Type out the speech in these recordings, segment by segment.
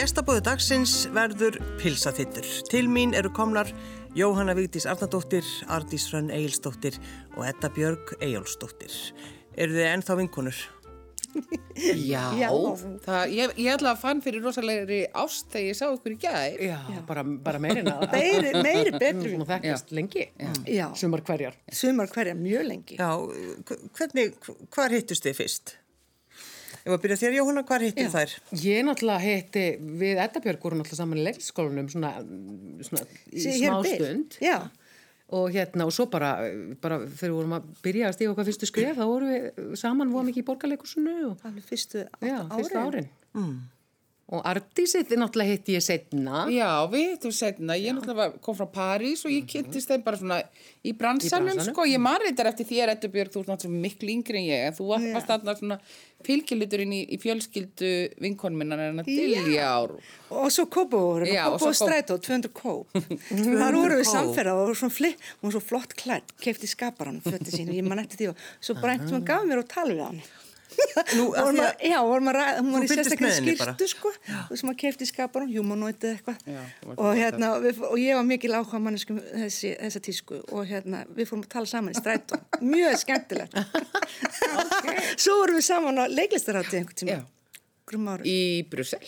Gestabóðu dagsins verður pilsaþittur. Til mín eru komnar Jóhanna Vigdís Arnardóttir, Ardís Hrönn Egilsdóttir og Edda Björg Egilsdóttir. Eru þið ennþá vinkonur? Já, Já. Það, ég, ég ætla að fann fyrir rosalegri ást þegar ég sá ykkur í gæð. Já, bara, bara meirinn að meiri, meiri betri erum búin að þekkjast lengi Já, Sumar hverjar sumar hverja mjög lengi Já, hvernig, hvar hittust þið fyrst? Ef að byrja þér Jóhanna, hvar hittu Já. þær? Ég náttúrulega heiti, við Edda Björg vorum náttúrulega saman í leikskólanum svona, svona í Sí, smá stund Já, og hérna og svo bara, bara þegar við vorum að byrja að stíga okkar fyrstu skrif þá vorum við saman, vorum ekki í alveg fyrstu fyrstu árin mm. Og Ardísi þið náttúrulega hitti ég setna Já, við hittum setna, ég náttúrulega kom frá París og ég kynntist þeim bara svona í bransanum, sko, ég man reyndar eftir þér, Eddu Björg, þú ert náttúrulega miklu yngri en ég, en þú Já. varst þarna svona fylgjuliturinn í, í fjölskyldu vinkonum minnar en að Já. diljár. Og svo Kópavóður, Já, og Kópavóður svo Kóp- strætó, 200 kóp. Þar voru við kóp. samferða og svona flipp, hún var svo flott klætt, kefti skaparann, fötti sín, ég man eftir því og svo einhvern veginn gaf mér og tala við hann. Nú, Vorum að, já, vorum að ræða, hún var í sérstaklega skýrtu, sko, sem að kefti skaparann, humanoidið eitthvað. Já, þú varst Og hérna, við, og ég var mikil áhuga manneskum þessi, þessa tísku og hérna, við fórum að tala saman í strætó. Mjög skemmtilegt. Svo vorum við saman á leiklistarátti einhvern tíma. Já. Í Brussel.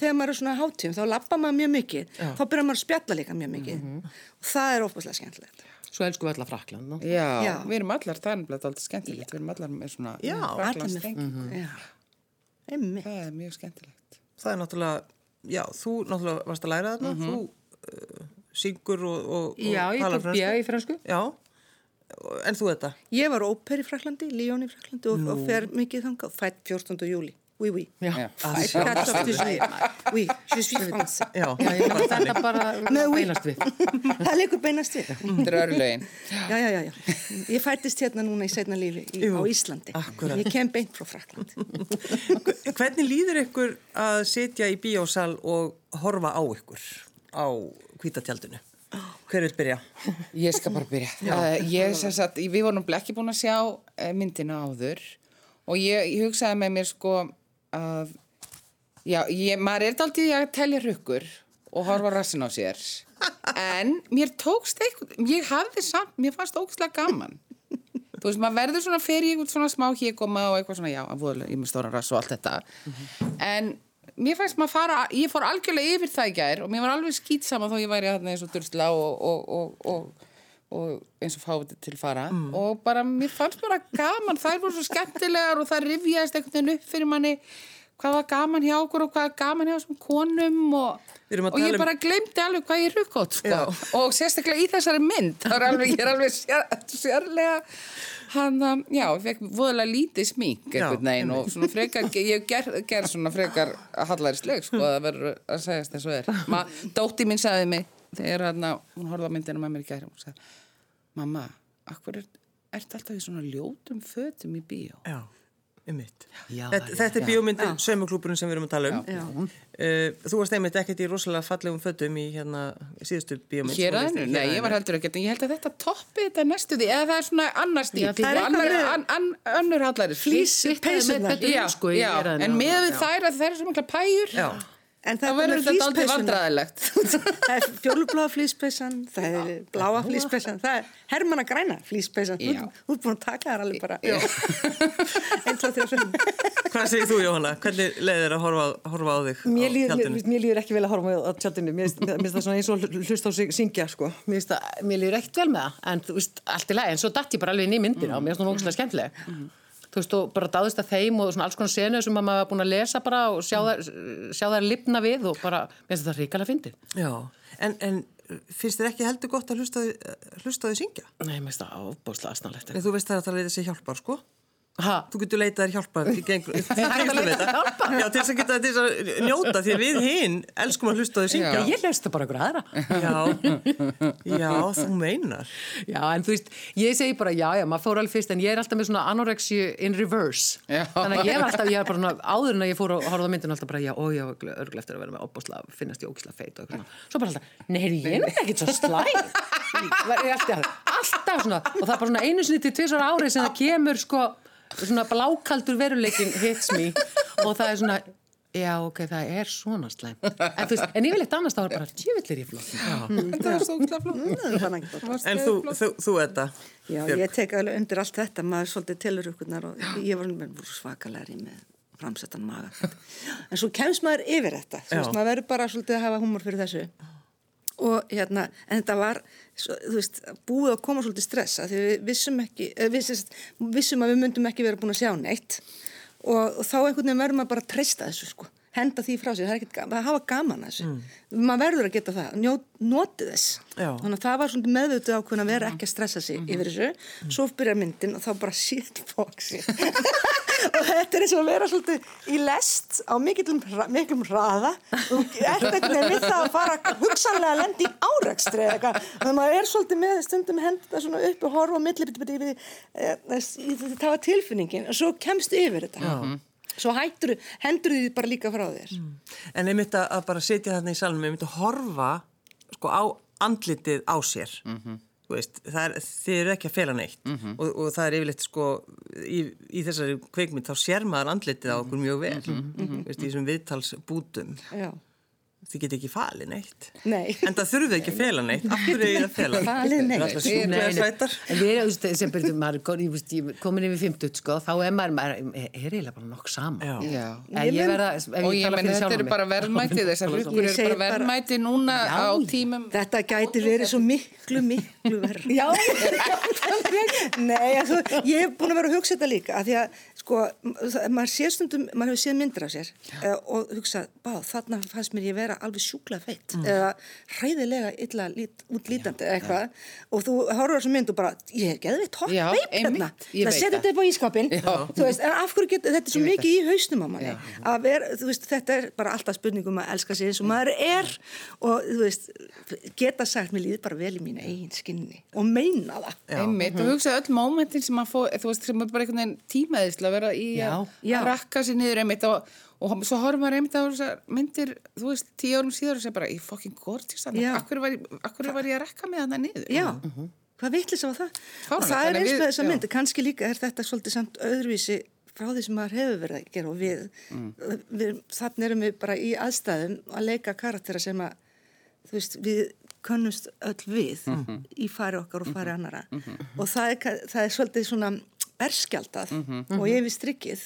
þegar maður er svona hátíðum, þá lappa maður mjög mikið, þá byrjar maður að spjalla líka mjög mikið og það er óbúslega skemmtilegt. Svo elskum við alla Frakland nú. Já, Já. við erum allar, það er nefnilega alltaf skemmtilegt, við erum allar með svona Já, Allir fraklandsteng. með, já, einmitt. Það er mjög skemmtilegt. Það er náttúrulega, já, þú náttúrulega varst að læra þarna, þú uh, syngur og, og, og Já, ég talar tók bjöð í fransku Já, en þú þetta? Ég var óper í Fraklandi, Líón í Fraklandi og, og fer mikið þangað, fætt 14. júli. Oui, oui. Já, Já. Fætt 14. júli. Oui, je suis français. Já, þetta bara beinast við Það leikur beinast við. Þetta er örlögin. Já, já, já, já. Ég fættist hérna núna í setna lífi í, á Íslandi. akkúrat. Ég kem beint frá Fraklandi. Hvernig líður ykkur að sitja í bíósal og horfa á ykkur á kvítatjaldinu? Hver vil byrja? Ég skal bara byrja. Uh, ég sem sagt, við vorum ekki búin að sjá uh, myndina áður og ég, ég hugsaði með mér sko að, já, ég, maður er daldið að telja rukkur og horfa rassin á sér. En mér tókst eitthvað, ég hafði samt, mér fannst ógæslega gaman. Þú veist, maður verður svona fyrir ykkur svona smá híkoma og eitthvað svona, já, voðalega, ég með stóra rass og allt þetta. En mér fannst maður fara, ég fór algjörlega yfir það í gær og mér var alveg skýtsama þó ég væri þarna eins og dursla og, og, og, og, og eins og fáið til fara. Og bara, mér fannst bara gaman, þær voru svo skemmtilegar og það rifjaðist einhvern veginn upp fyrir manni hvað var gaman hjá okkur og hvað var gaman hjá þessum konum og, að og ég um- bara glemdi alveg hvað ég er rukkótt sko. Og sérstaklega í þessari mynd það er alveg, ég er alveg sér, sérlega hann, um, já, ég fekk voðalega lítið smík einhvern veginn og svona frekar, ég ger, ger svona frekar hallarisleg, sko, það verður að segjast þess að er. Ma, dótti mín sagði mig, þegar hann, hún horfði á myndina með mér í gæri, hún sagði, mamma, akkur er, ertu alltaf í svona ljótum fötum í bíó? Já, um mitt. Já, þetta, já, þetta er bíómyndin sömuklúburinn sem við erum að tala um. Já. Uh, þú varst einmitt ekkert í rosalega fallegum fötum í hérna síðustu bíómynd. Hér var Nei, ég var heldur ekki, en ég held að þetta toppi þetta næstu því, eða það er svona annar stíl, Já, því- og Það er annar, eitthvað an, an, önnur hallaris. Flís- Sitt með peysurnar. betur Já, sko í já, héraðinu en og- með þær að þær eru svo mikla pæjur, Já, En þetta verður þetta aldrei vandræðilegt. það er fjólubláða flýspeysan, það er bláa flýspeysan, það er hermanna græna flýspeysan. Þú ert búin að taka þær alveg bara. Hvað segir þú Jóhanna? Hvernig leiðir að horfa, horfa á þig Mér á tjaldinu? mér líður ekki vel að horfa á tjaldinu, mér finnst- það svona eins og hlust á sig syngja sko, mér, það, mér líður ekkert vel með það, en þú veist, allt í lagi, en svo datt ég bara alveg inn í myndina og mér finnst það ógustlega skemmtileg. Þú veist, og bara dáðist að þeim og svona alls konar senu sem maður var búin að lesa bara og sjá þær, sjá þær lifna við og bara, mér finnst það ríkala fyndið. Já, en, en finnst þér ekki heldur gott að hlusta, því syngja? Nei, mér finnst það ábúrslega aðstæðanlegt. En þú veist það að það leita sér hjálpar, sko? Ha? Þú getur leitað þér hjálpar í gengur. hægt að leita þér hjálpar? Já, til þess að geta til þess að njóta því við hinn elskum að hlusta því syngja. Já, ég hlusta bara ykkur aðra. Já, já, þú meinar. Já, en þú veist, ég segi bara já, já, maður fór alveg fyrst, en ég er alltaf með svona anorexju in reverse. Já. Þannig að ég var alltaf, ég er bara svona, áður en að ég fór að horfa á myndinu alltaf bara, já, ó, já, örgulega eftir að vera með opbúslega, finnast ég ógislega feit og eitthvað. svona. Svo bara alltaf, nei, heyrðu, ég er ekkert svo slæm. Alltaf svona, og það er bara svona einu sinni til tvisar árið sem það kemur, sko, svona blákaldur veruleikin hits me og það er svona, Já, ok, það er svona slæm. En, veist, en yfirleitt annars þá er bara tjöfellir í flott. Það stókslega flott. Það var nægt gott. En þú, þú, þú þetta? Já, ég tek alveg undir allt þetta, maður svolítið telur ykkurnar og ég var með svakalegri með framsettan maga. En svo kemst maður yfir þetta, þú veist, maður verður bara svolítið að hafa humor fyrir þessu. Og hérna, en þetta var, svo, þú veist, búið að koma svolítið stressa því við vissum ekki, eh, við sérst, vissum að við myndum ekki vera búin að sjá neitt og, og þá einhvern veginn verður maður bara að treysta þessu, sko. Henda því frá sig, það er ekkert gaman, að hafa gaman að þessu. Maður verður að geta það, njó, notið þess. Já. Þannig að það var svona meðvitað ákveðin að vera ekki að stressa sig yfir þessu. Svo byrjar myndin og þá bara shit foxi. og þetta er eins og að vera svolítið í lest á miklum, miklum hraða og ert ekkert með við það að fara hugsanlega að lendi í árekstri eða eitthvað. Og maður er svolítið með stundum henda svona upp og horfa á millibiti það var tilfinningin og svo kemstu yfir þetta. Já. Svo hættur, hendur því bara líka frá þér. En einmitt að, að bara sitja þarna í salnum, einmitt að horfa sko á andlitið á sér. Þú veist, það er, þið eru ekki að fela neitt og, og það er yfirleitt sko í, í þessari kveikmynd þá sér maður andlitið á okkur mjög vel. Þú veist, í þessum viðtalsbútum. Já. Þið get ekki falið neitt. Nei. En það þurfið ekki að fela neitt. Af hverju er ég að fela? Það er sætar. En við erum, þú sem byrjum, ég ég komin yfir 50, sko, þá er maður, maður er eiginlega bara nokk. Já. Já. En ég verða, ef Og ég ég tala menn þetta eru bara verðmæti, þessar hlutur Ég eru bara verðmæti núna á tímum. Þetta gæti verið svo miklu, miklu verð. Já, Nei, altså, ég hef búin að vera að hugsa þetta líka, af því að, sko, það- maður sé stundum, maður hefur séð myndir af sér uh, og hugsa, bá, þarna fannst mér ég vera alveg sjúkla feitt eða hræðilega illa lít, útlítandi eða eitthvað. og þú horfður á þessu mynd og bara, ég er geðveitt hot Já, veip hérna, það það. þetta upp á ískapin, þú veist, en af hverju getur, þetta er svo mikið í hausnum á manni, að vera, þú veist, þetta er bara alltaf spurningum að elska sig eins og maður er. Og, þú veist, geta sagt, mér líður bara vel í mínu eigin skinni. Og meina það. Einmitt, og hugsa öll mómentin sem maður fóð, þú veist, sem er bara einhvern veginn tímaðislega að vera í að rakka sér niður einmitt og, og svo horfum maður einmitt á þessar myndir, þú veist, tíu árum síðar og segja bara, ég gorgeous Já. þannig, akkur var, hverju var ég að rakka mig þannig niður? Já, hvað vitlis á það? Fáránlegt, og það er eins við- með þessa já. mynd, kannski líka er þetta svolítið samt öðruvísi frá því sem maður hefur verið að gera. Og við, við þannig erum við bara í aðstæðum að leika karaktera sem að þú veist, við könnumst öll við í fari okkar og fari annara og það er, það er svolítið svona berskjaldað og yfir strikkið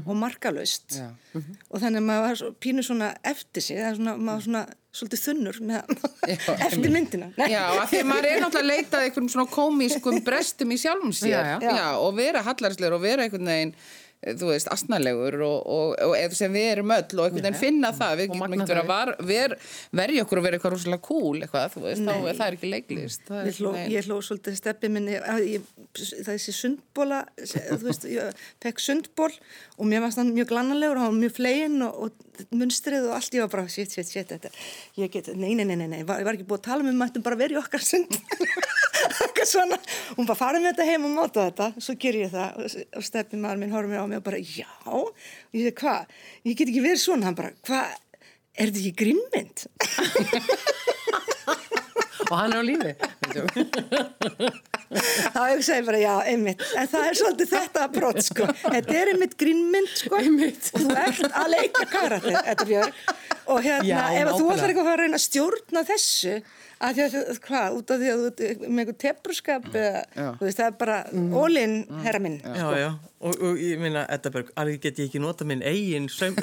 og markalaust Já. og þannig að maður var svo, pínu svona eftir sig, það er svona, maður var svona svolítið þunnur með, eftir myndina Nei. Já, af því að maður er náttúrulega að leita að einhverjum svona komískum brestum í sjálfum sér. Já, já. og vera hallarslegur og vera einhvern veginn, eh, þú veist, astnalegur og, og, og eða sem við erum öll og einhvern veginn finna það. Við getum ekkert það. var, ver, verja okkur og vera eitthvað rosalega cool eitthvað, þú veist, þá er það er ekki leiklist. Það er Ég hló, ég hló svolítið steppi minni, að ég, það er þessi sundbóla, þú veist, ég fekk sundból og mér varst hann mjög glannalegur og hann var mjög flegin og, og munstrið og allt, ég var bara, shit, shit, shit, þetta, ég get, nei, nei, nei, nei, ég var, ekki búið að tala með maður, mættum bara verið okkar sund, eitthvað svona, hún bara farið með þetta heim og máta þetta, svo ger ég það og, og steppi maður minn horfði mér á mig og bara, já, og ég segi, hvað, ég get ekki verið svona, hann bara, hvað, er þetta ekki grimmynd? Og hann er á lífi. þá hugsaði ég bara, já, einmitt en það er svolítið þetta brot, sko þetta er einmitt grínmynd, sko Einmitt. og þú ert að leika Björg og hérna, Já, ef að þú nákvæmlega. ætlar eitthvað að reyna að stjórna þessu að því að, hvað, út af því að þú ert með einhver tepruskap eða, þú veist, það er bara ólinn, herra minn. Já, já, og, og ég minna, Eddaberg, alveg get ég ekki nota minn eigin söm,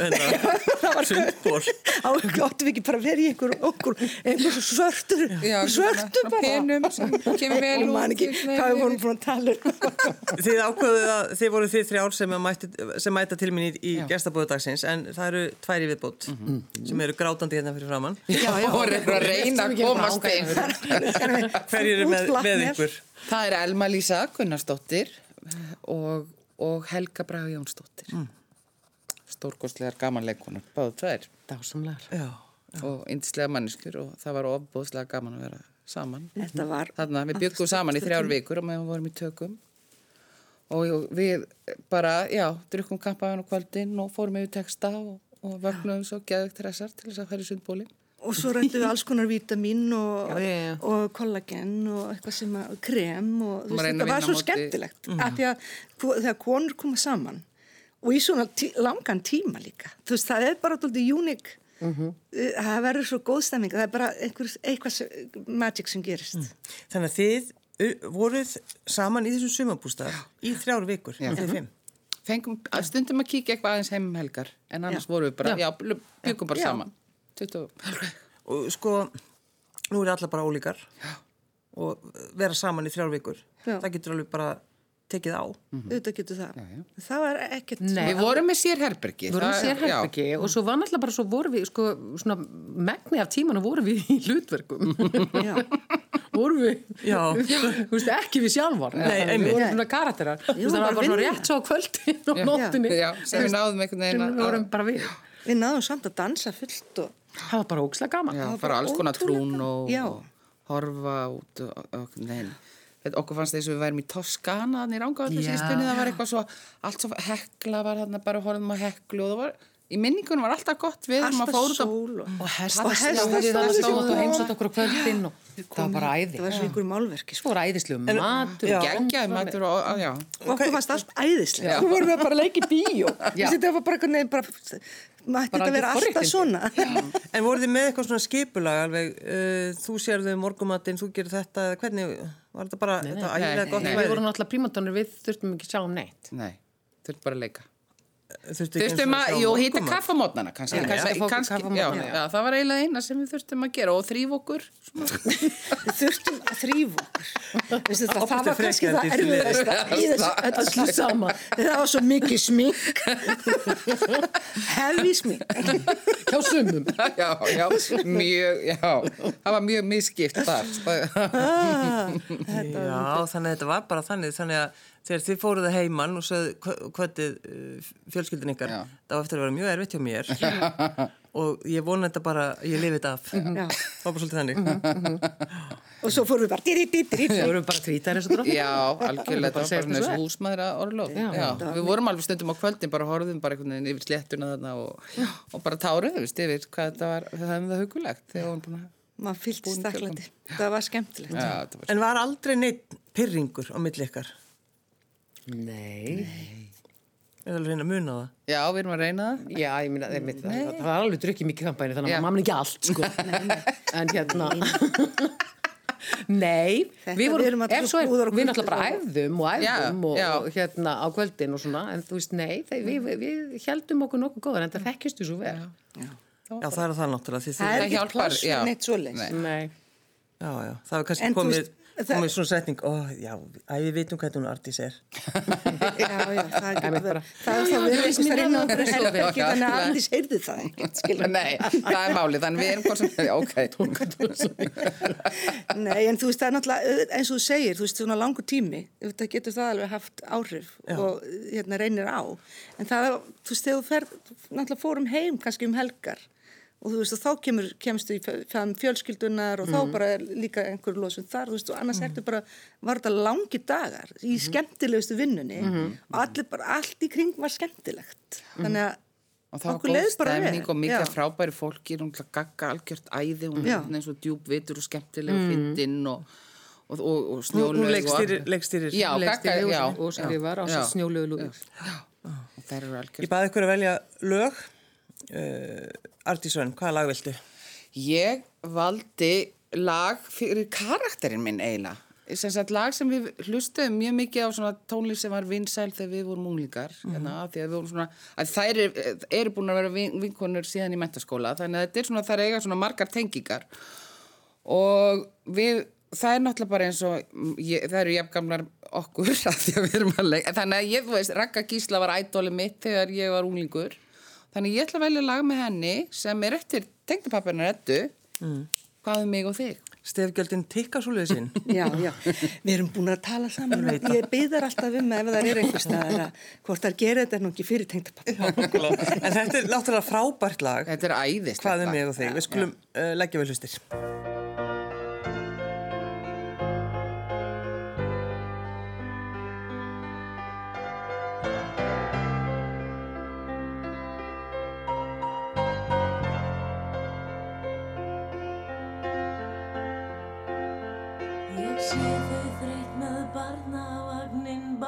Það var sundból. á áttum við ekki bara verið í einhver, okkur, einhver svörtur Já, svörtur bara penum sem kemur vel og man út, ekki hvað við veginn vorum búin að tala um. Þið ákveðuð að þið voru þið þrjár sem, mætti, sem mæta til mín í, í gestabóðudagsins en það eru tværi viðbót sem eru grátandi hérna fyrir framann. já, já, og inn. Hverjir eru með, með ykkur? Það er Elma Lísa Gunnarsdóttir og, og Helga Braga Jónsdóttir. Mm. Stórkostlegar gamanleikunar, báðu tvær. Dásamlegar. Já. og yndislega manneskur og það var ofbúðslega gaman að vera saman. Þetta var Þannig að við byggum saman í þrjár vikur og meðan við vorum í tökum og við bara, já, drukkum kampaðan á kvöldin og fórum yfir texta og, og vögnuðum svo geðvegt þessar til þess að færi sundbóli. Og svo rættu við alls konar vítamin og, Já, já, já. og kollagen og eitthvað sem að, krem og þú veist, þetta að var svo móti- skemmtilegt. Mm. Af því að ko- þegar konur koma saman og í svona tí langan tíma líka þú veist, það er bara alltaf uník Mhm. uh, það verður svo góð stemming það er bara einhver, eitthvað sem- magic sem gerist Mm. Þannig að þið voruð saman í þessum sumabústað í þrjár vikur, þið fimm. Fengum að stundum að kíkja eitthvað aðeins heim um helgar en annars vorum við bara, já, byggum bara Já. saman 20 Og sko, nú er allar bara ólíkar og vera saman í þrjár vikur. Já. Það getur alveg bara tekið á. auðvitað getur það það var ekkert Nei, Við vorum með sérherbergi Við vorum það- sérherbyggi og svo var náttúrulega bara svo vorum við, sko, svona megni af tímanu vorum við í hlutverkum. já, vorum við, Já. þú veist, ekki við sjálfar. Nei, einmitt. Við vorum svona karakterar. Veist, það var bara svona rétt svo á kvöldin og nóttinni. Já, sem við náðum einhvern veginn við vorum bara við. við náðum samt að dansa fullt og Það var bara ókslega gaman. Já, var bara bara alls konar trún og, og horfa út og, og nein. Okkur fannst þess að við værum í Toskana þannig í Rangavöldu Já. síðstunni, það var eitthvað svo allt svo hekla var þarna bara horfum að heklu og það var, í minningunum var alltaf gott við alltaf fór út á sól og Og hesta Og heimsótt okkur á kvöldin og það var bara æði. það var svo einhver málverki sko. Var æðislu matur. Og geggjaði matur og, okkur fannst allt æðislega þú vorum við bara að leika í bíó þetta var bara Bara þetta vera algjör alltaf svona En voruð þið með eitthvað svona skipulag alveg, uh, þú sérðu morgumatinn, þú gerir þetta, eða hvernig, var þetta bara, þetta nei, ægilega gott nei. Við vorum náttúrulega prímatónir, við þurftum ekki sjá um neitt. nei, þurft bara að leika. Þurftu ekki eins Þurftum og að, sjá jú, hitta morgunmat? kaffamótnana kannski, kannski, kannski já, já. já, það var eiginlega eina sem við þurftum að gera og þrýf okkur. við þurftum að þrýfa okkur Veistu, það, það var kannski það erfiðasta í þessu öllu saman það var svo mikið smink hefði smink Hjá sumum. já, já, mjög, já, það var mjög misskipt þar. ah, Já, þannig að þetta var bara þannig, þannig að þegar þið fóruðu heimann og sögðu kvöldið uh, fjölskyldin ykkar, Já. það var eftir að vera mjög erfitt hjá mér og ég vona þetta bara, ég lifi þetta af. Það var bara svolítið þannig. og svo fórum við bara dýri, dýri, dýri Við vorum bara tvítar eins og drótt. Já, algjörlega, það var bara og þessu er. húsmaður að orlof. Já. Já, við vorum alveg stundum á kvöldin, bara horfðum bara einhvern veginn yfir sléttuna þarna og, og bara táruðu, veist, yfir hvað þetta var, það hefði það hugulegt þegar vorum búin að, maður fylgst staklandi það var skemmtilegt já, það var En var aldrei neitt pyrringur á milli ykkar? Nei. Ég er alveg að reyna að muna það. Já, við erum að reyna það. Já, ég minna, það, það, það var alveg drukkið mikið kampæni þannig að maður mann ekki allt, sko. en hérna... Nei, Þetta við við vorum, erum að ef svo er, við náttúrulega bara og- æfðum og Já, æfðum og, já. og hérna á kvöldin og svona, en þú veist, nei, þeir, við, við, við heldum okkur nokkuð góðar, en það þekkjustu svo vel. Já, það er það náttúrulega. Það er Það ekki pláss já. neitt svoleiðis Nei. Nei. já, já, það var kannski En þú komið, veist, það- komið svona setning, ó, já, æ, við veitum hvernig hún Artís er. já, já, það getur bara. verið það er það verið einhvers þar inn á herbergi þannig að Andís heyrði það ekkert, skilur. Nei, það er málið, þannig við erum hvort sem, já, ok. Nei, en þú veist, það er náttúrulega, eins og þú segir, þú veist, svona langur tími, það getur það alveg haft áhrif og hérna reynir á. En það, þú veist, þegar þú ferð, náttúrulega fórum heim kannski um helgar og þú veist, og þá kemur, kemstu í fjölskyldunar og þá bara er líka einhver losum þar, þú veist, og annars ertu bara, var þetta langi dagar í skemmtilegustu vinnunni og allir bara, allt í kring var skemmtilegt. Þannig að Og það var okkur góð bara vel. og mikið Já. frábæri fólki, hún til að gagga algjört æði, hún er eins og djúbvitur og skemmtileg og fyndinn og, og, og, og hún og- Leikstýri gagga, og- og skrifar á lúður. Og þær eru Ég algjört. baði ykkur að velja lög. Uh, Artís Svenn, hvaða lag viltu? Ég valdi lag fyrir karakterinn minn eiginlega. Sagt lag sem við hlustuðum mjög mikið á svona tónlist sem var vinsæl þegar við vorum unglingar. hérna, vorum svona, að þær eru, eru búin að vera vin, vinkonur síðan í mentaskóla. Þannig að þetta er svona, þær eiga svona margar tengingar. Og við, það er náttúrulega bara eins og, ég, það eru jafngamlar okkur að við erum að. Þannig að ég, þú veist, Ragga Gísla var ædóli mitt þegar ég var unglingur. Þannig ég ætla að velja lag með henni sem er eftir tengdapappinar Eddu. Hvað um mig og þig? Stefgjöldin tikka svo leiðið sín. Já, já, við erum búin að tala saman Ég ég byðar alltaf um ef það er einhver staðar að hvort það gerir þetta nú ekki fyrir tengdapappa en þetta er náttúrulega frábært lag. Þetta er æðist. Hvað er mig og þig? Við skulum uh, leggja vel hlustir.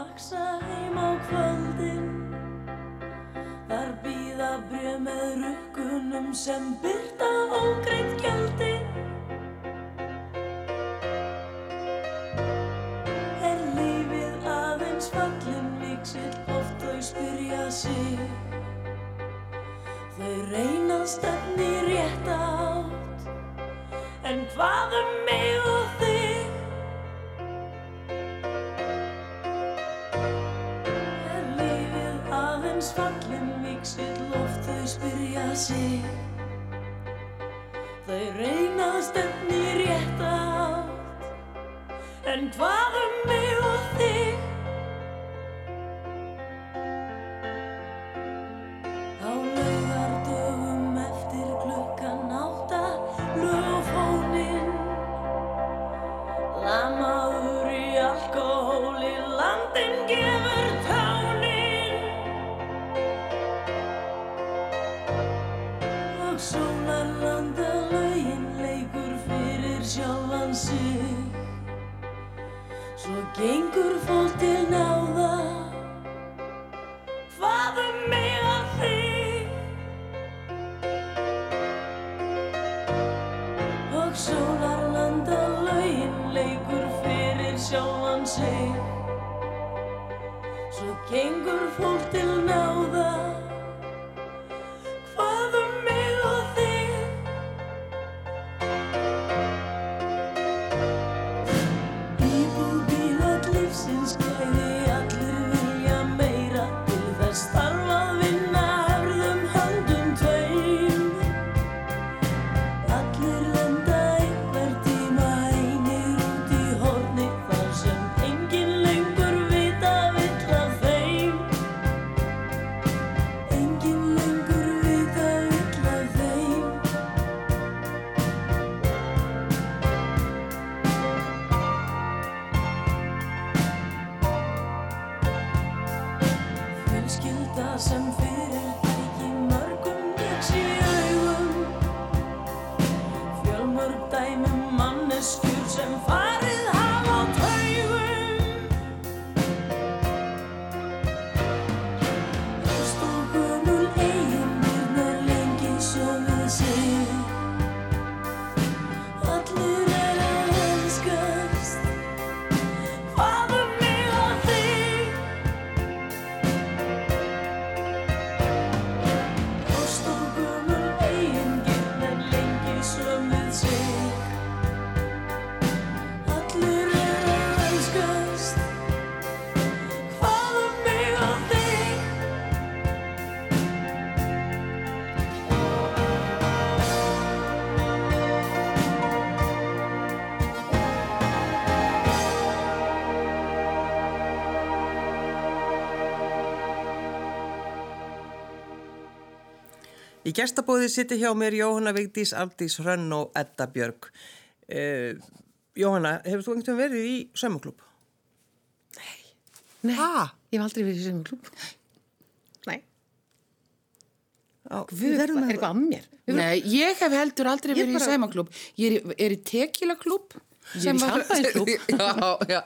vaksa heim á kvöldin. Þar býða bref með rukkunum sem byrta ógreitt gjöldi Er lífið aðeins fallin líksill oft þau spyrja sig. Þau reynast efni rétt átt. En hvaðum mig Svo gengur fólk til náða Í gestabóði siti hjá mér Jóhanna Vigdís, Aldís Hrönn og Edda Björg. Uh, Jóhanna, hefur þú einhvern veginn verið í saumaklúb? Nei, Ha? ég hef aldrei verið í sömu klúb. Nei. Á, Við verðum að... Er eitthvað að mér? Nei, ég hef heldur aldrei verið bara- í sæmaklúb. Ég er, er í tekilaklúb. Ég er í champagneklúbb. Já, já.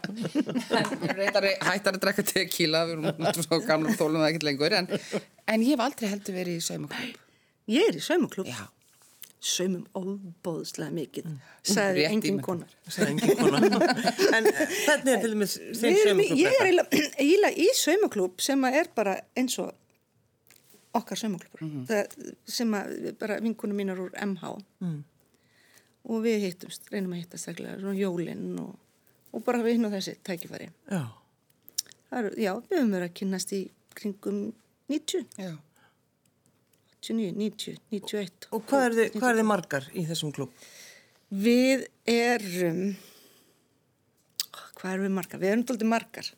Hættar að drekka tekila, við erum svo gamla þólum það ekkert lengur. En, en ég hef aldrei heldur verið í sæmaklúb. Ég er í saumaklúb. Já. Saumum óbóðslega mikið, sagði Rétt engin ímyndað kona. sagði engin kona. en eh, hvernig er til dæmis þinn Við erum í- saumaklúb? Ég er eiginlega- í saumaklúb sem er bara eins og okkar saumaklúbur. Það sem að bara vinkunum mínar úr MH. Og við hittumst, reynum að hittast svona jólinn og, og bara við hinn og þessi tækifæri. Já. Það eru, já, við höfum verið að kynnast í kringum 90, Já. 89, 90, 91. Og hvað er, þið, hvað er þið margar í þessum klúb? Við erum, hvað erum við margar? Við erum doldið margar.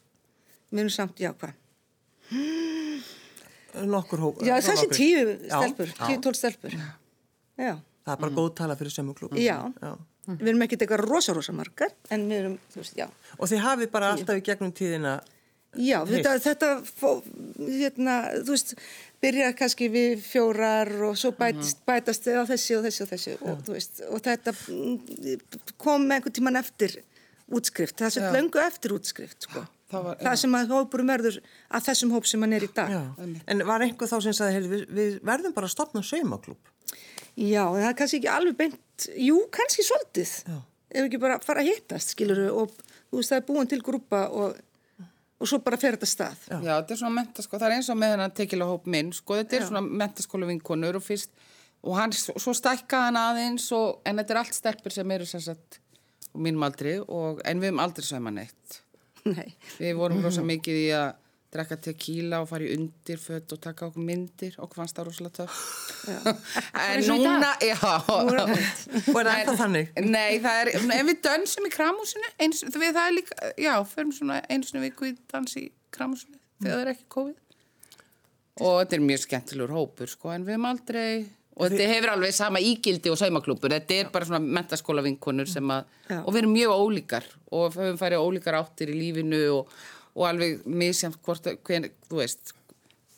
Við erum samt, já, hvað? Nokkur hóp. Já, þessi tíu stelpur, já. tíu, tól stelpur. Já, Það er bara góð tala fyrir saumaklúb. já. já. Við erum ekkert eitthvað rosa, rosa margar, en við erum, þú veist, já. Og þið hafið bara alltaf í gegnum tíðina Já, þetta, þetta hérna, þú veist, byrjar kannski við fjórar og svo bætist, bætast þau á þessi og þessi og þessi og, þú veist, og þetta mm, kom einhvern tíman eftir útskrift, það er svo löngu eftir útskrift, sko. það var, það sem að hópurum verður að þessum hóp sem hann er í dag. Já. En var einhver þá sem sagði, heyrðu, við, við verðum bara að stopna saumaklúb. Já, það er kannski ekki alveg beint, jú, kannski svolítið. Já. Ef ekki bara fara að hittast, skilur og þú veist, það er búin til grúpa og, og svo bara fer þetta stað. Já, þetta er svona mentaskóla, það er eins og með hennar tekilega hóp minn, sko, þetta er svona mentaskóla vinkonur og fyrst, og hann, svo stækkaði hann aðeins og, en þetta er allt stelpur sem eru sem sagt, og mínum aldri, og, en við höfum aldrei saman neitt. Nei. Við vorum rosa mikið í að drekka tequila og fara í undirfött og taka okkur myndir og fannst það rosalega töff. en núna, já. Og er það þannig? Nei, það er, en við dönsum í kramhúsinu, eins, við það er líka, já, förum svona einu sinni viku í dans í kramhúsinu, þegar það er ekki COVID. Og þetta er mjög skemmtilegur hópur, sko, en við hefum aldrei, og þetta hefur alveg sama ígildi og saumaklúpur, þetta er bara svona mentaskóla vinkonur sem að, Já. og við erum mjög ólíkar og við höfum farið ólíkar áttir í lífinu og, og alveg misjæmt hvort, að- hven, þú veist,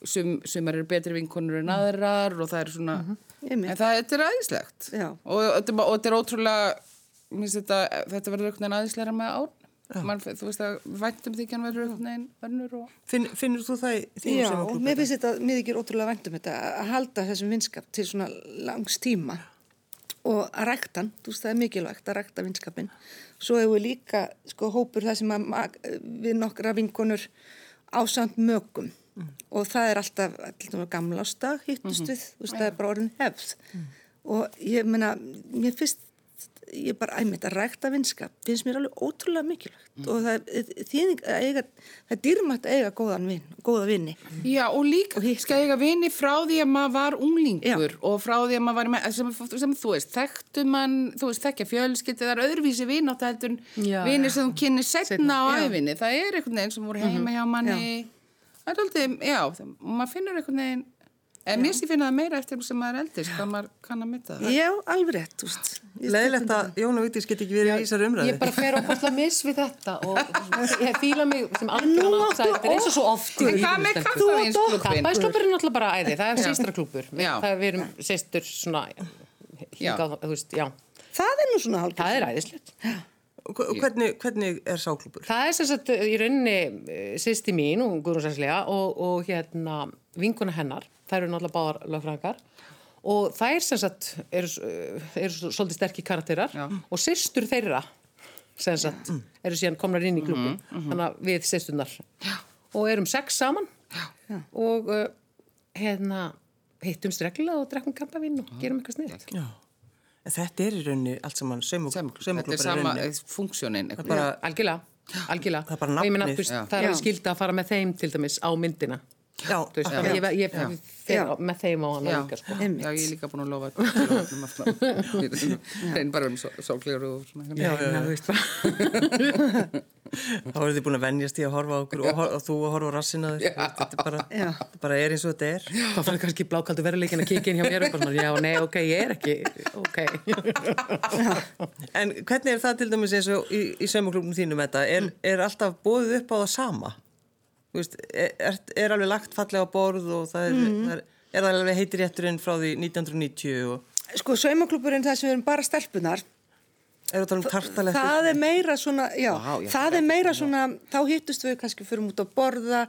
sum, sumar eru betri vinkonur en aðrar og það er svona, Einmitt. en það þetta er aðeinslegt Já. og, þetta er bara- og þetta er ótrúlega minnst þetta, þetta verður veginn aðeinsleira með árn Man, þú veist að væntum þykjan verður einhvern veginn önnur og Finn, finnur þú það í þínum Já, saumaklúb? mér finnst þetta, mér þykir ótrúlega vænt um þetta að halda þessum vinskap til svona langs tíma og að rækta hann, þú veist það er mikilvægt að rækta vinskapin. Svo hefur við líka sko hópur það sem að við nokkra vinkonur ásamt mögum og það er alltaf, alltaf gamla ástag hittust við, þú veist það er bara orðin hefð. Og ég meina, mér finnst ég bara æmitt að rækta vinskap finnst mér alveg ótrúlega mikilvægt. Og það er, þýðing, að eiga, það er dýrmætt að eiga góðan vin, góða vinni Já, og líka skal eiga vini frá því að maður var unglingur og frá því að maður var með, sem, sem þú veist, þekktu mann, þú veist, þekkja fjölskyldi, það er öðruvísi vinátt heldur Já, en vinir já. sem þú kynni setna á Já. æfinni, það er einhvern veginn sem voru heima hjá manni, það er aldrei, já, það, maður finnur einhvern veginn, en mér sé finna það meira eftir sem maður er eldist, hvað maður kann að mynda það. Já, alveg rétt, þú veist. Ég Leðilegt að Jón og Vigdís get ekki verið í þessar umræðu. Ég bara fer opaslega miss við þetta og ég fíla mig sem algjörna áttu þetta er eins og svo oft En hvað með kampavínsklubin? Kampaðisklubur er náttúrulega bara æði, það er sýstraklubur það er við erum sýstur svona hingað, þú veist, já, Það er nú svona er hva- Hvernig, hvernig er sáklúbur? Það er sem sagt í rauninni sýsti mín og Guðrún Sænslega og, og hérna vinkuna hennar, þær eru náttúrulega báðar lögfræðingar og þær sem sagt eru, eru svolítið sterkir karakterar Já. og sýstur þeirra sem sagt eru síðan komnar inn í klubin þannig að við sýsturnar og erum sex saman og uh, hérna hittumst reglulega og drekkum kampavín og gerum eitthvað sniðt. Já. En þetta er í rauninni allt saman Þetta er sama rauninni. funksjónin. Algjörlega, algjörlega. Það er bara Og ég meina, nafnið. Já. það er skilda að fara með þeim til dæmis á myndina. Já, Þú veist, akkurat. ég, ég, Já. Já. með þeim á hana Já, líka, sko. Já, ég er líka búin að lofa. Reyn bara um sólklegur og svona. Já, já, Þú já. veist. Þá eru þið búin að venjast í að horfa á okkur og, hor- og þú að horfa á rassina þér. Þetta er bara, Já. þetta bara er eins og þetta er. Þá fyrir kannski blákaldu veruleikin að kikið inn hjá mér og bara, svona, já, nei, ok, ég er ekki, ok. En hvernig er það til dæmis eins og í, í saumaklúbnum þínum þetta? Er, er alltaf bóðið upp á það sama? Veist, er, er, er alveg lagt fallega á borð og það er, það er, er alveg heitir rétturinn frá því 1990 og Sko, saumaklúburinn það sem við erum bara stelpunar er það um það er meira svona, já, Vá, já, það er meira svona, þá hittust við kannski förum út að borða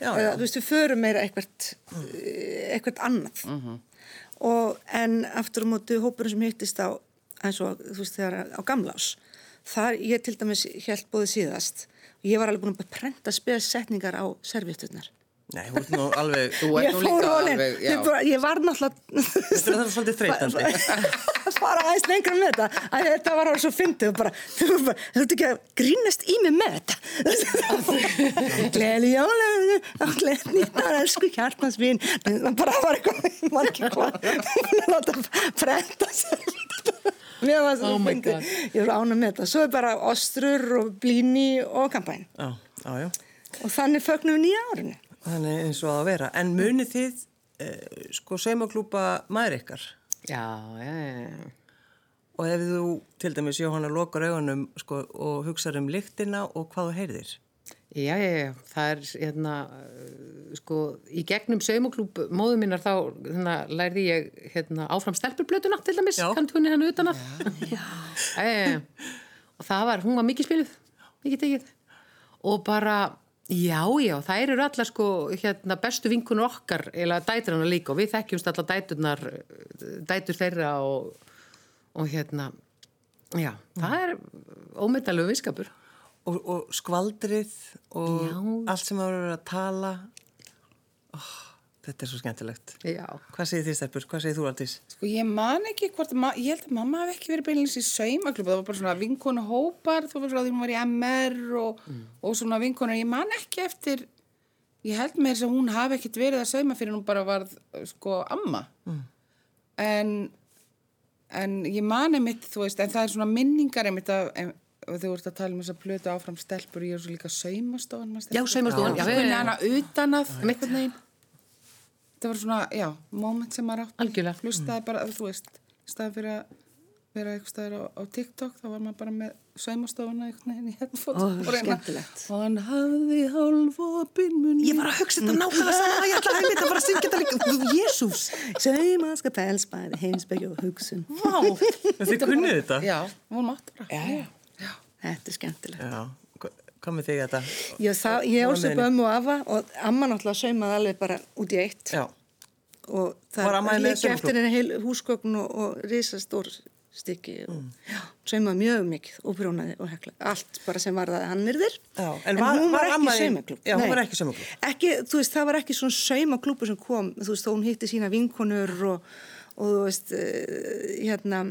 Já, eða já. þú veist við förum meira eitthvað eitthvað annað. Og en aftur á móti hópurinn sem hittist á eins og þú veist þegar á gamlás þar ég til dæmis held bóðið síðast og ég var alveg búin að prenta spessetningar á servietturnar Nei, hún er nú alveg, Þú ert ég nú fór líka alveg, alveg, já. ég, bara, ég var náttúrulega þetta er það svolítið þreytandi. fara aðeins lengra með þetta. Að þetta var alveg svo fyndið bara, þú ert ekki að grínast í mig með þetta. Gleðli jóla og gleðli nýttar, elsku það bara var eitthvað ekki hvað láta prenta sér mér var svo Oh ég var ána með þetta, svo er bara ostrur og blíni og kampæn Já, já, já. og þannig fögnum við nýja árinu Þannig eins og það að vera. En munið þið, eh, sko, saumaklúpa maður ykkar? Já, já, já. Og ef þú, til dæmis, Jóhanna, lokar augunum sko, og hugsaður um lyktina og hvað þú heyrðir? Já, já, já, það er, hérna, sko, í gegnum saumaklúb móðu minnar þá, hérna, lærði ég, hérna, áfram stelpurblötuna til dæmis, kantunni hann utan að. Já, já, já. Og það var, hún var mikið spiluð, mikið tekið. Og bara, Já, já, þær eru allar sko hérna bestu vinkunur okkar eða dætur hana líka og við þekkjumst allar dæturnar dætur þeirra og, og hérna já, það er ómyndalegu viskapur Og, og skvaldrið og Já. allt sem að vera að tala. Oh, þetta er svo skemmtilegt. Já, Hvað segir þið Stelpur? Hvað segir þú Aldís? Sko ég man ekki hvort, ég held að mamma hef ekki verið beinleins í saumaklub, það var bara svona vinkonu hópar, þú veist frá því hún var í MR og, og svona vinkonu, ég man ekki eftir, ég held með þess að hún hafi ekkit verið að sauma fyrir hún bara varð sko amma. En, en ég man einmitt, þú veist, en það er svona minningar einmitt að, em, þú ert að tala um þess að plötu áfram stelpur, ég er svo líka saumastofan. Já, saumastofan, já, já. já, já. hana utan að, einhvern veginn. Það var svona, já, moment sem maður átti. Algjörlega. Hlustaði bara, þú veist, í staðan fyrir að vera eitthvað staðar á, á TikTok, þá var maður bara með saumastofuna einhvern veginn í headphones. Ó, og reyna-. Og hann hafði hálfopin munn. Ég var að hugsa þetta nákvæmlega saman, ég ætla að heimita bara að syngja þetta líka. Jésús! Saumaska pelsbæði, heimsbyggi og hugsun. Vá! Þið kunnið þetta? Já, hún mátti bara. Já, já. Þetta er skemmtilegt. Já. Með þig þetta? Ég, það, ég ólst upp ömmu og afa og amma náttúrulega saumaði alveg bara út í eitt Já. og það Var amma með líka eftir henni heil húsgögn og, og risastór stykki og já, saumaði mjög mikið og brjónaði og hekla allt bara sem var það hannirðir Já, en var- hún var var, amma ekki í- saumaklúb Já, hún var ekki saumaklúbb. ekki, þú veist, það var ekki svona saumaklúbur sem kom, þú veist, þó hún hitti sína vinkonur og, og þú veist uh, hérna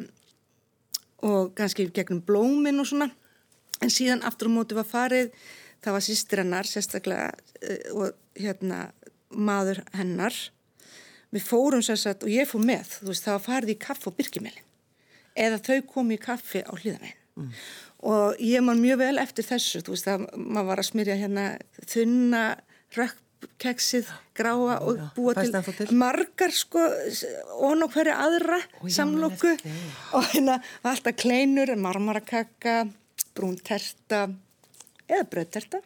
og kannski gegnum blómin og svona en síðan aftur á móti var farið það var sýstir hennar sérstaklega uh, og hérna maður hennar. Við fórum sérstaklega og ég fór með veist það var farið í kaffi og byrkimilin eða þau komu í kaffi á hlýðavegin og ég man mjög vel eftir þessu þú veist það maður var að smyrja hérna þunna rökkkeksið gráa og búa til, til. margar sko og hverju aðra samlokku og hérna alltaf kleinur, marmarakakka brún terta eða bröðterta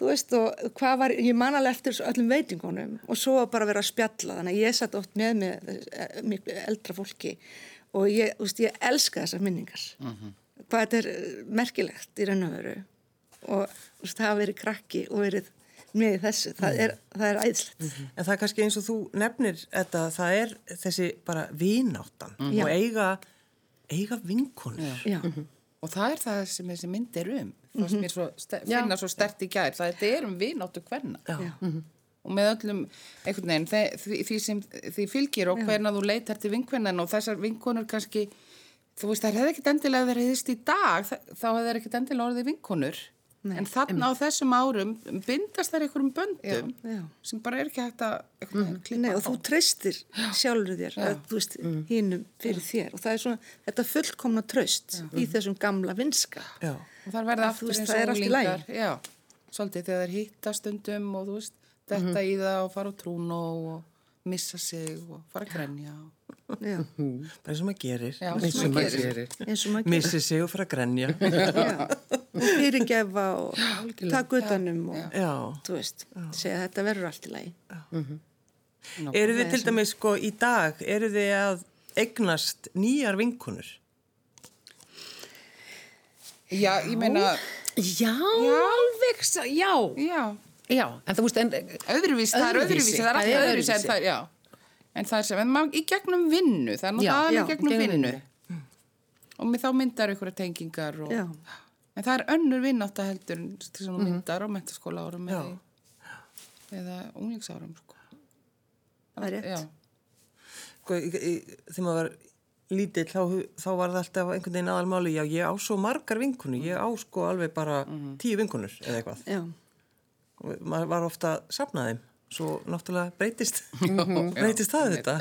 þú veist og hvað var, ég man alveg eftir öllum veitingunum og svo var bara að vera að spjalla þannig að ég satt oft með með eh, miklu eldra fólki og ég, veist, ég elska þessar minningar. Hvað þetta er eh, merkilegt í raun og veru og veist, það hafa verið krakki og verið með þessu, það er, það er æðislegt. En það er kannski eins og þú nefnir þetta, það er þessi bara vináttan Já. og eiga, eiga vinkonur. Já, Og það er það sem þessi mynd er um. Það sem ster, finna svo stert í gær. Það er um vináttu hverna. Já. Og með öllum veginn, því, því, sem því fylgir og hverna þú leitar til vinkvennan og þessar vinkonur kannski, þú veist, það hefði ekkit endilega verið í dag, þá hefði ekkit endilega orðið vinkonur. En þarna á þessum árum bindast þær einhverjum böndum Já. sem bara er ekki hægt að klippa Nei, og þú treystir sjálfur þér veist, hinnum fyrir þér. Og það er svona, þetta fullkomna tröst í þessum gamla vinska Já. og þar verða aftur veist, eins það og já, svolítið þegar þeir hitta stundum og þú veist, þetta í það og fara á trúnó og missa sig og fara að grenja og... Já, Bara eins og maður gerir. eins og maður gerir. eins og maður Missi sig og fara að grenja. Já, og fyrirgefa og taka utanum og Já. þú veist, segja að þetta verður allt í lagi. Eru þið til dæmis sko í dag, eru þið að eignast nýjar vinkonur? já, ég meina Já, alveg, já. já, Já, en þú veist, en... öðruvísi, það er öðruvísi það er alltaf Það er öðruvísi en það, já en það er sem, en maður í gegnum vinnu það er já, í gegnum gegnum vinnu. vinnu. og þá myndar ykkur tengingar og, en það er önnur vinnátt að heldur til svona myndar á mentaskóla árum eða, eða unglingsárum sko. Það er rétt. Sko, þegar maður var lítill þá, þá var það alltaf einhvern veginn aðalmáli, já ég á svo margar vinkonur, ég á sko alveg bara tíu vinkonur eða eitthvað. Já, Og maður var ofta að safna þeim, svo náttúrulega breytist, breytist það þetta.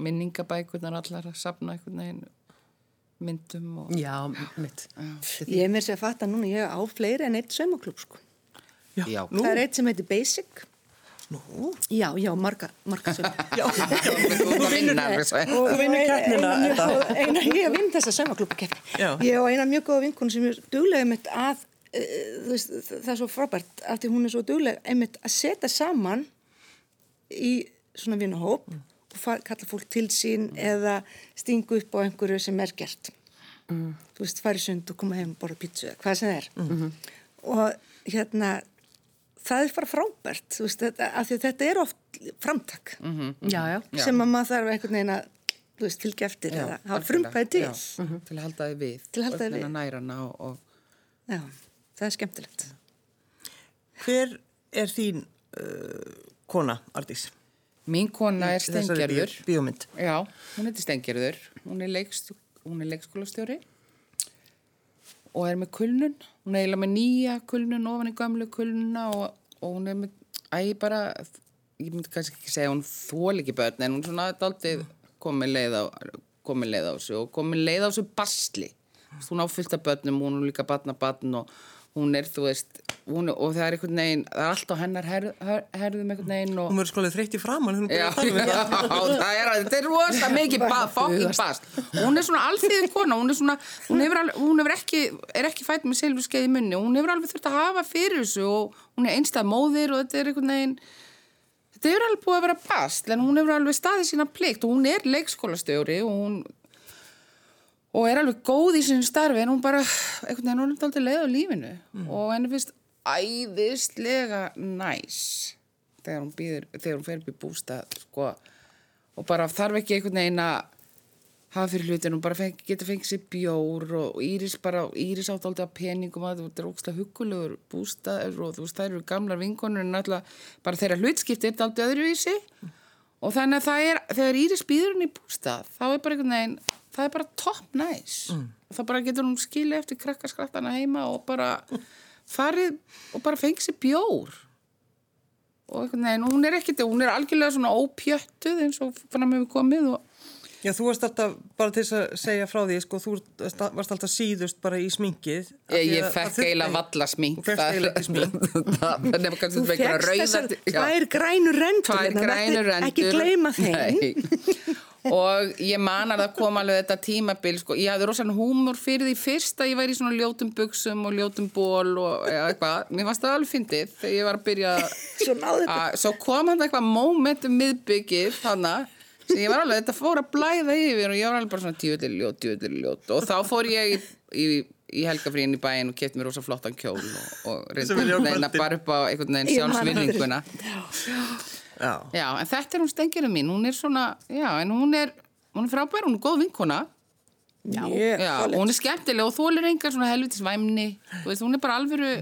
Minningabækurnar allar að safna einhvern veginn myndum og Já, mitt. ég er mér sér að fatta núna, ég á fleiri en eitt saumaklúb sko. Já. Já. Nú, Það er eitt sem heitir Basic nú, Já, já, marga, marga saum já, þú vinnur og Þú vinnur keppnina, eina, ég vinn þessa saumaklúbakeppni Já. ég og eina mjög góða vinkun sem er duglega mitt að veist, það er svo frábært af því hún er svo duglega einmitt að setja saman í svona vinahóp og far, kalla fólk til sín eða stingu upp á einhverju sem er gert. Þú veist, fara í sund og koma heim og borða pítsu eða hvað sem það er og hérna það er bara frábært, veist, þetta, af því þetta er oft framtak Já, já. Já. sem að maður þarf einhvern veginn að, veist, fylgja eftir eða hafa frumkvæði til. Já, til að halda þið við Til að halda og við. og, og Já, það er skemmtilegt. Hver er þín uh, kona, Ardís? mín kona er Stengerður bí- Bíómynd. Já, hún heitir Stengerður, hún er, leikst, hún er leikskólastjóri og er með kulnun, hún er eiginlega með nýja kulnun ofan í gamlu kulnuna og, og hún er með, æg bara, ég myndi kannski ekki segja hún þól ekki börn en hún svona daldið komið leið á, komið leið á þessu og komið leið á þessu basli. Hún áfyllt af börnum, hún er líka barna barn og hún er, þú veist, hún er, og það er einhvern veginn, það er allt á hennar herð, her, herðum einhvern veginn og Hún verður skólið þreytt í framann. Já, já, það er, þetta er rosa mikið fokking bast. Hún er svona alþýðin kona, hún er svona, hún hefur, alveg, hún hefur ekki, er ekki fætt með silfurskeið í munni, hún hefur alveg þurft að hafa fyrir þessu og hún er einstað móðir og þetta er einhvern veginn, þetta hefur alveg búið að vera bast, en hún hefur alveg staðið sína plikt og hún er leikskólastjóri og hún, og er alveg góð í sinni starfi en hún bara, einhvern veginn, hún er aldrei leið á lífinu. Og henni finnst æðislega næs þegar hún býður, þegar hún fer upp í bústað sko, og bara þarf ekki einhvern veginn að hafa fyrir hlutin og bara feng, geta fengið sér bjór og Íris bara, Íris átt að peningum að þetta er ógstlega huggulegur bústaður og þú veist, þær eru gamlar vinkonur en alltaf bara þeirra hlutskipti er þetta aldrei öðruvísi og þannig að það er, þegar Íris býður hún í bústað þá er bara einhvern veginn, það er bara top nice og það bara getur hún skilið eftir krakkaskrættana heima og bara farið og bara fengið sér bjór og einhvern veginn, hún er ekkert, hún er algjörlega svona ópjöttuð eins og fram hefur komið og Já, þú varst alltaf, bara til að segja frá því, sko, þú varst alltaf síðust bara í sminkið. af Ég, því ég fekk eiginlega valla smink. Þú fekkst eiginlega ekki smink. Er Þú þú fekk þessar rauðar. tvær grænu rendur. Tvær hérna, grænur vertu rendur. Ekki gleyma þeim. Nei. Og ég man að það kom alveg þetta tímabil, sko. Ég hafði rosalega húmor fyrir því fyrst að ég væri í svona ljótum buksum og ljótum ból og eða eitthvað. Mér fannst það alveg fyndið þegar ég var að byrja Svo náði þetta. að, svo kom hann eitthvað moment um miðbyggið þannig sem ég var alveg, þetta fór að blæða yfir og ég var alveg bara svona djúvillig ljót, djúvillig ljót og þá fór ég í, í, í helgafríðin í bæinn og kefti mér rosa flottan kjól og, og reyndi neina bara upp á einhvern veginn sjálfsvinninguna Já. Já, en þetta er hún stengjurinn mín, hún er svona, já, en hún er, hún er frábær, hún er góð vinkona Já, Já, hún er skemmtileg og þólir engar svona helvitis væmni, veist, hún er bara alvöru,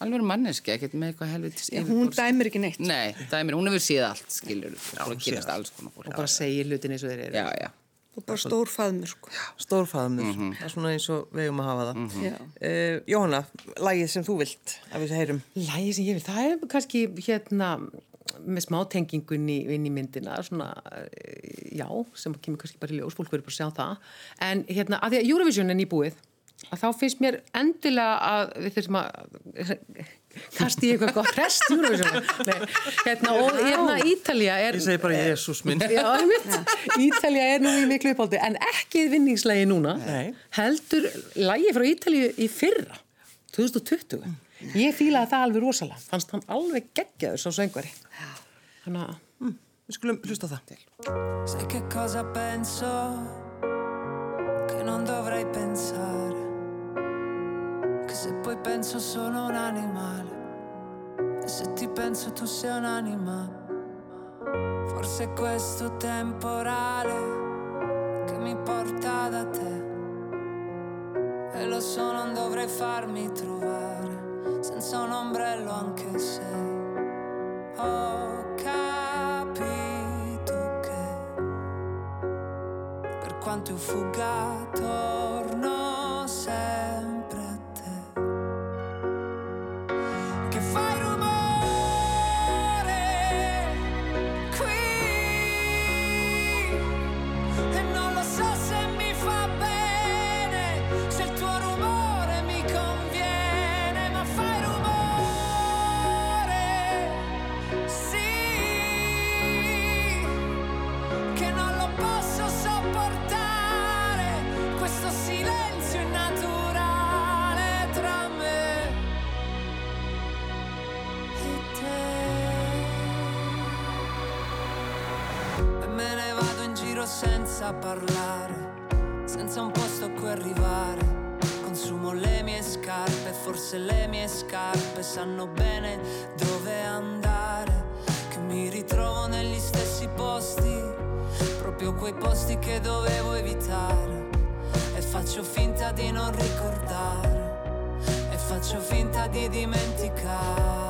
alvöru manneski, ekkert með eitthvað helvitis Hún dæmir ekki neitt. Nei, dæmir, hún hefur séð allt, skilur, og bara segir hlutin eins og þeir eru. Já, já. Og bara stór faðmur, sko. Stórfæðumur, Mhm. það er svona eins og við um að hafa það. Já. Uh, Jóhanna, lagið sem þú vilt að við heyrum. Lægi sem ég vil, það er kannski hérna með smá tengingun í, inn í myndina svona, eh, já, sem kemur kannski bara í ljós, fólk verður bara að sjá það en hérna, að því að Eurovision er nýbúið að þá finnst mér endilega að við þurfum að kasti ég eitthvað gott rest Eurovision Nei, hérna, og hérna Ítalía er Ég segi bara Jésús minn. Já. Ítalía er nú í miklu uppáldi en ekki vinningslegi núna Nei. heldur lægi frá Ítalíu í fyrra 2020 ég fílaði það alveg rosalega fannst hann alveg geggjaður svo söngvari þannig að Við skulum hlusta það. Sai che cosa penso? Che non dovrei pensare. Che se poi penso sono un animale. E se ti penso tu sei un'anima. Forse è questo temporale che mi porta da te. E lo so, non dovrei farmi trovare senza un ombrello anche se ho capito che per quanto io fugga torno giro senza parlare, senza un posto a cui arrivare. Consumo le mie scarpe, forse le mie scarpe sanno bene dove andare. Che mi ritrovo negli stessi posti, proprio quei posti che dovevo evitare. E faccio finta di non ricordare, e faccio finta di dimenticare.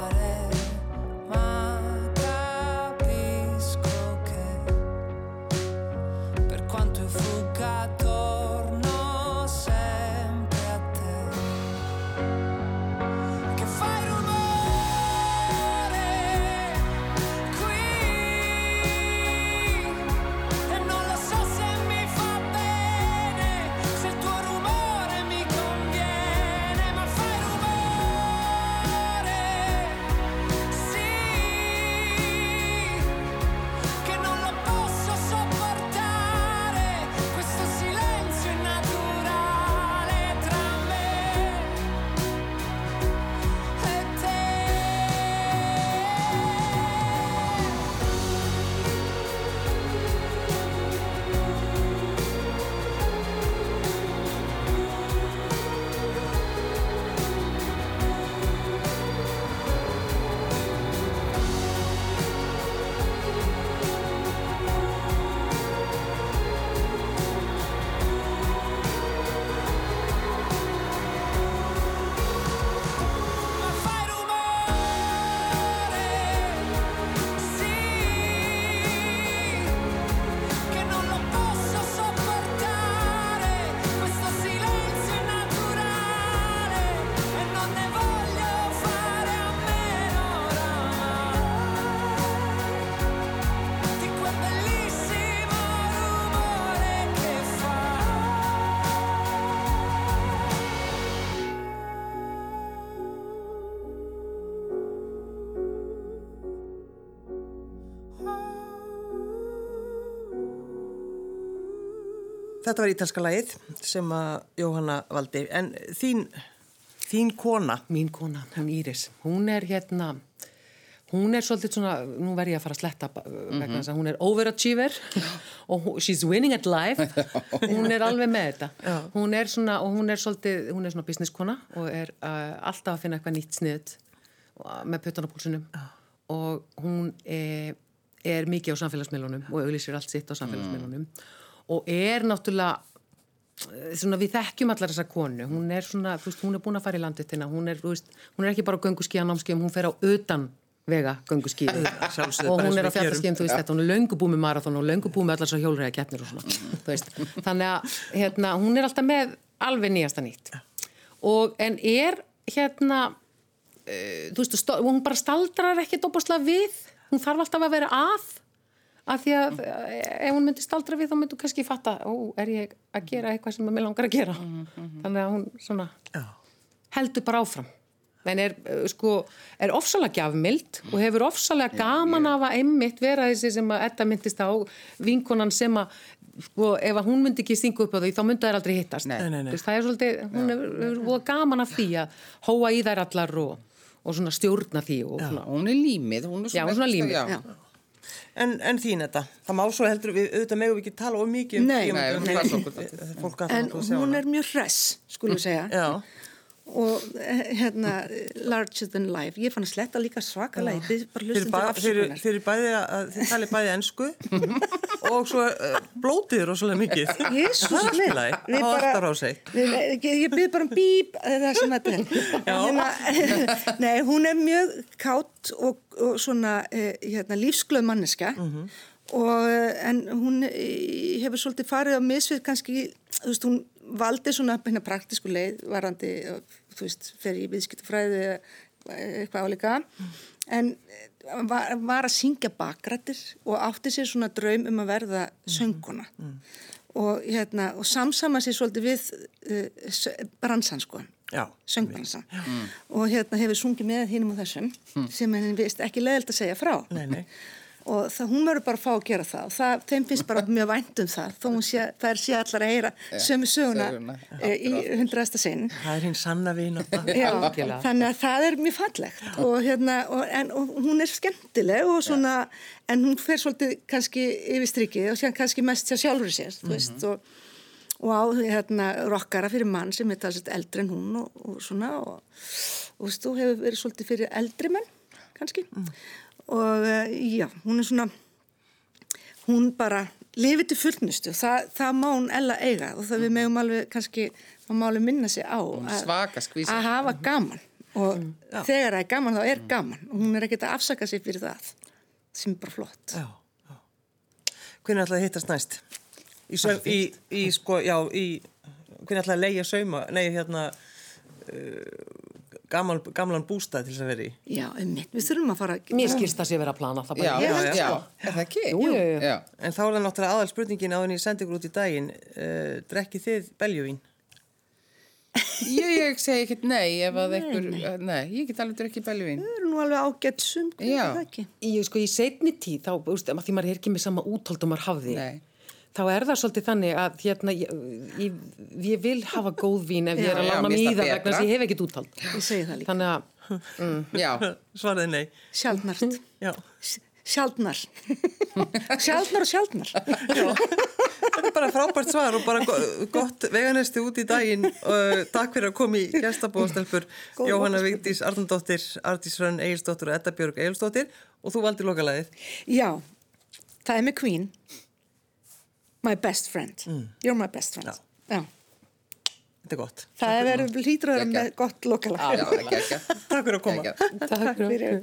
Þetta var ítalska lagið sem að Jóhanna valdi. En þín, þín kona, Mín kona, hún Íris, hún er hérna, hún er svolítið svona, nú verð ég að fara að sletta vegna þess að hún er overachiever og hún- she's winning at life, hún er alveg með þetta. Hún er svona, og hún er svolítið, hún er svona businesskona og er uh, alltaf að finna eitthvað nýtt sniðut með púlsunum og hún er, er mikið á samfélagsmiðlunum og auglýsir allt sitt á samfélagsmiðlunum og er náttúrulega svona við þekkjum allar þessa konu. Hún er svona, þú veist, hún er búin að fara í landitina hún er, þú veist, hún er ekki bara á gönguskíða námskeiðum, hún fer á utan vega gönguskíði sjálfsögðu, og hún er á fjallaskíðum, þú veist, þetta hún er löngu búið með marathon og löngu búið með allar svo hjólræða keppnir og svona, þannig að hérna, hún er alltaf með alveg nýjasta nýtt. Og en er hérna uh, þú veist, hún bara staldrar ekki dópaslega við, hún þarf alltaf að vera að af því að eh, ef hún myndi staldra við þá myndi hún kannski fatta ó, er ég að gera eitthvað sem mér langar að gera? Þannig að hún svona heldur bara áfram. En er uh, sko, er ofsalega gjafmild og hefur ofsalega gaman af að einmitt vera þessi sem að Edda myndist á vinkonan sem að sko, ef að hún myndi ekki stinga upp á því þá myndi þær aldrei hittast. Nei. Nei, nei, veist, það er svolítið, hún hefur gaman af því að hóa í þær allar og, og svona stjórna því og svona. Hún er límið, hún er Já, hún er svona límið, já. já. En, en þín þetta, það má svo heldur við, auðvitað megum við ekki tala of mikið um Nei. Nei, um- Fólk að En hún er mjög hress, skulum við segja. Já, Og eh, hérna, larger than life. Ég fann að sletta líka svakalega. Þið bara hlustum til afsökunar. þeir talið bæði ennsku og svo uh, blótið rosalega mikið. Það er. Við Það var bara- alltaf á sig. Ég, ég byrð bara um bíp eða það þetta er. Hérna, nei, hún er mjög kátt og, og svona eh, hérna, lífsglöð manneska og, eh, en hún eh, hefur svolítið farið á misvið kannski, þú veist, hún valdi svona hérna, praktísku leið varandi, eh, þú veist, fer í viðskiptafræði eða eitthvað álíka. En eh, var, var að syngja bakrættir og átti sér svona draum um að verða sönguna og, hérna, og samsama sér svolítið við uh, bransan sko. Já. söngbransan og hérna hefur sungið með hinnum og þessum sem henni vist ekki leðilt að segja frá. Nei, nei. Og það, hún verður bara að fá að gera það. Og það, þeim finnst bara mjög vænt um það þó hún sé, það er sé allar að heyra sömu söguna e, í hundrasta sinn. Það er hinn sanna vín það. Já, þannig að það er mjög fallegt. Og, hérna, og, en, og hún er skemmtileg og svona, en hún fer svolítið kannski yfir strikið og sér kannski mest sér sjálfur sér, þú veist og, og á hérna rockara fyrir mann sem er talsett eldri en hún og, og svona og, og veist, þú hefur verið svolítið fyrir eldri menn kannski og uh, já, hún er svona hún bara lifið til fullnustu, það, það má hún ella eiga og það við megum alveg kannski, það má alveg minna sig á að- svaka skvísa. að hafa gaman og Mm. þegar það er gaman þá er gaman og hún er ekkert að afsaka sig fyrir það sem er bara flott. Já, já. Hvernig ætlaði að hittast næst? Í, saum, í, í sko, já, í, hvernig ætlaði að leigja sauma, nei, hérna, uh, gamal, gamlan bústað til þess að vera í? Já, einmitt, við þurfum að fara Mér skilst það sé vera að plana það Já, bara. já, held já, sko. er það ekki? Jú, jú, jú. Já. En þá er það náttúrulega aðal spurningin á henni ég sendi ykkur út í daginn, uh, drekkið þið beljuvín? Ég, ég segi ekkert nei ef að einhver, nei, ég get alveg ekki beljuvín. Það eru nú alveg ágætt sum, Já. hvernig er það ekki? Í, sko, í setni tíð, þá, þú veist, því maður er ekki með sama úthold og maður hafði, Nei. Þá er það svolítið þannig að hérna, ég, ég, ég vil hafa góð vín ef ég er að Já, lána það vegna þess að ég hef ekkert úthold. Ég segi það líka. Þannig að, Já, Svaraði nei. Sjaldnart. Já. Sjaldnar. Sjaldnar og sjaldnar. Þetta er bara frábært svar og bara go- gott veganesti út í daginn. Uh, takk fyrir að koma í gestabóðstelpur Jóhanna Vigdís Arnaldóttir, Artís Rönn Egilsdóttir og Edda Björg Egilsdóttir og þú valdi lokalæðið. Já, það er með Queen. My best friend. You're my best friend. Já. Já. Þetta er gott. Það er verið Geggjað. með gott lokalag. já, ekki, ekki. Takk fyrir að koma. Takk. Fyrir.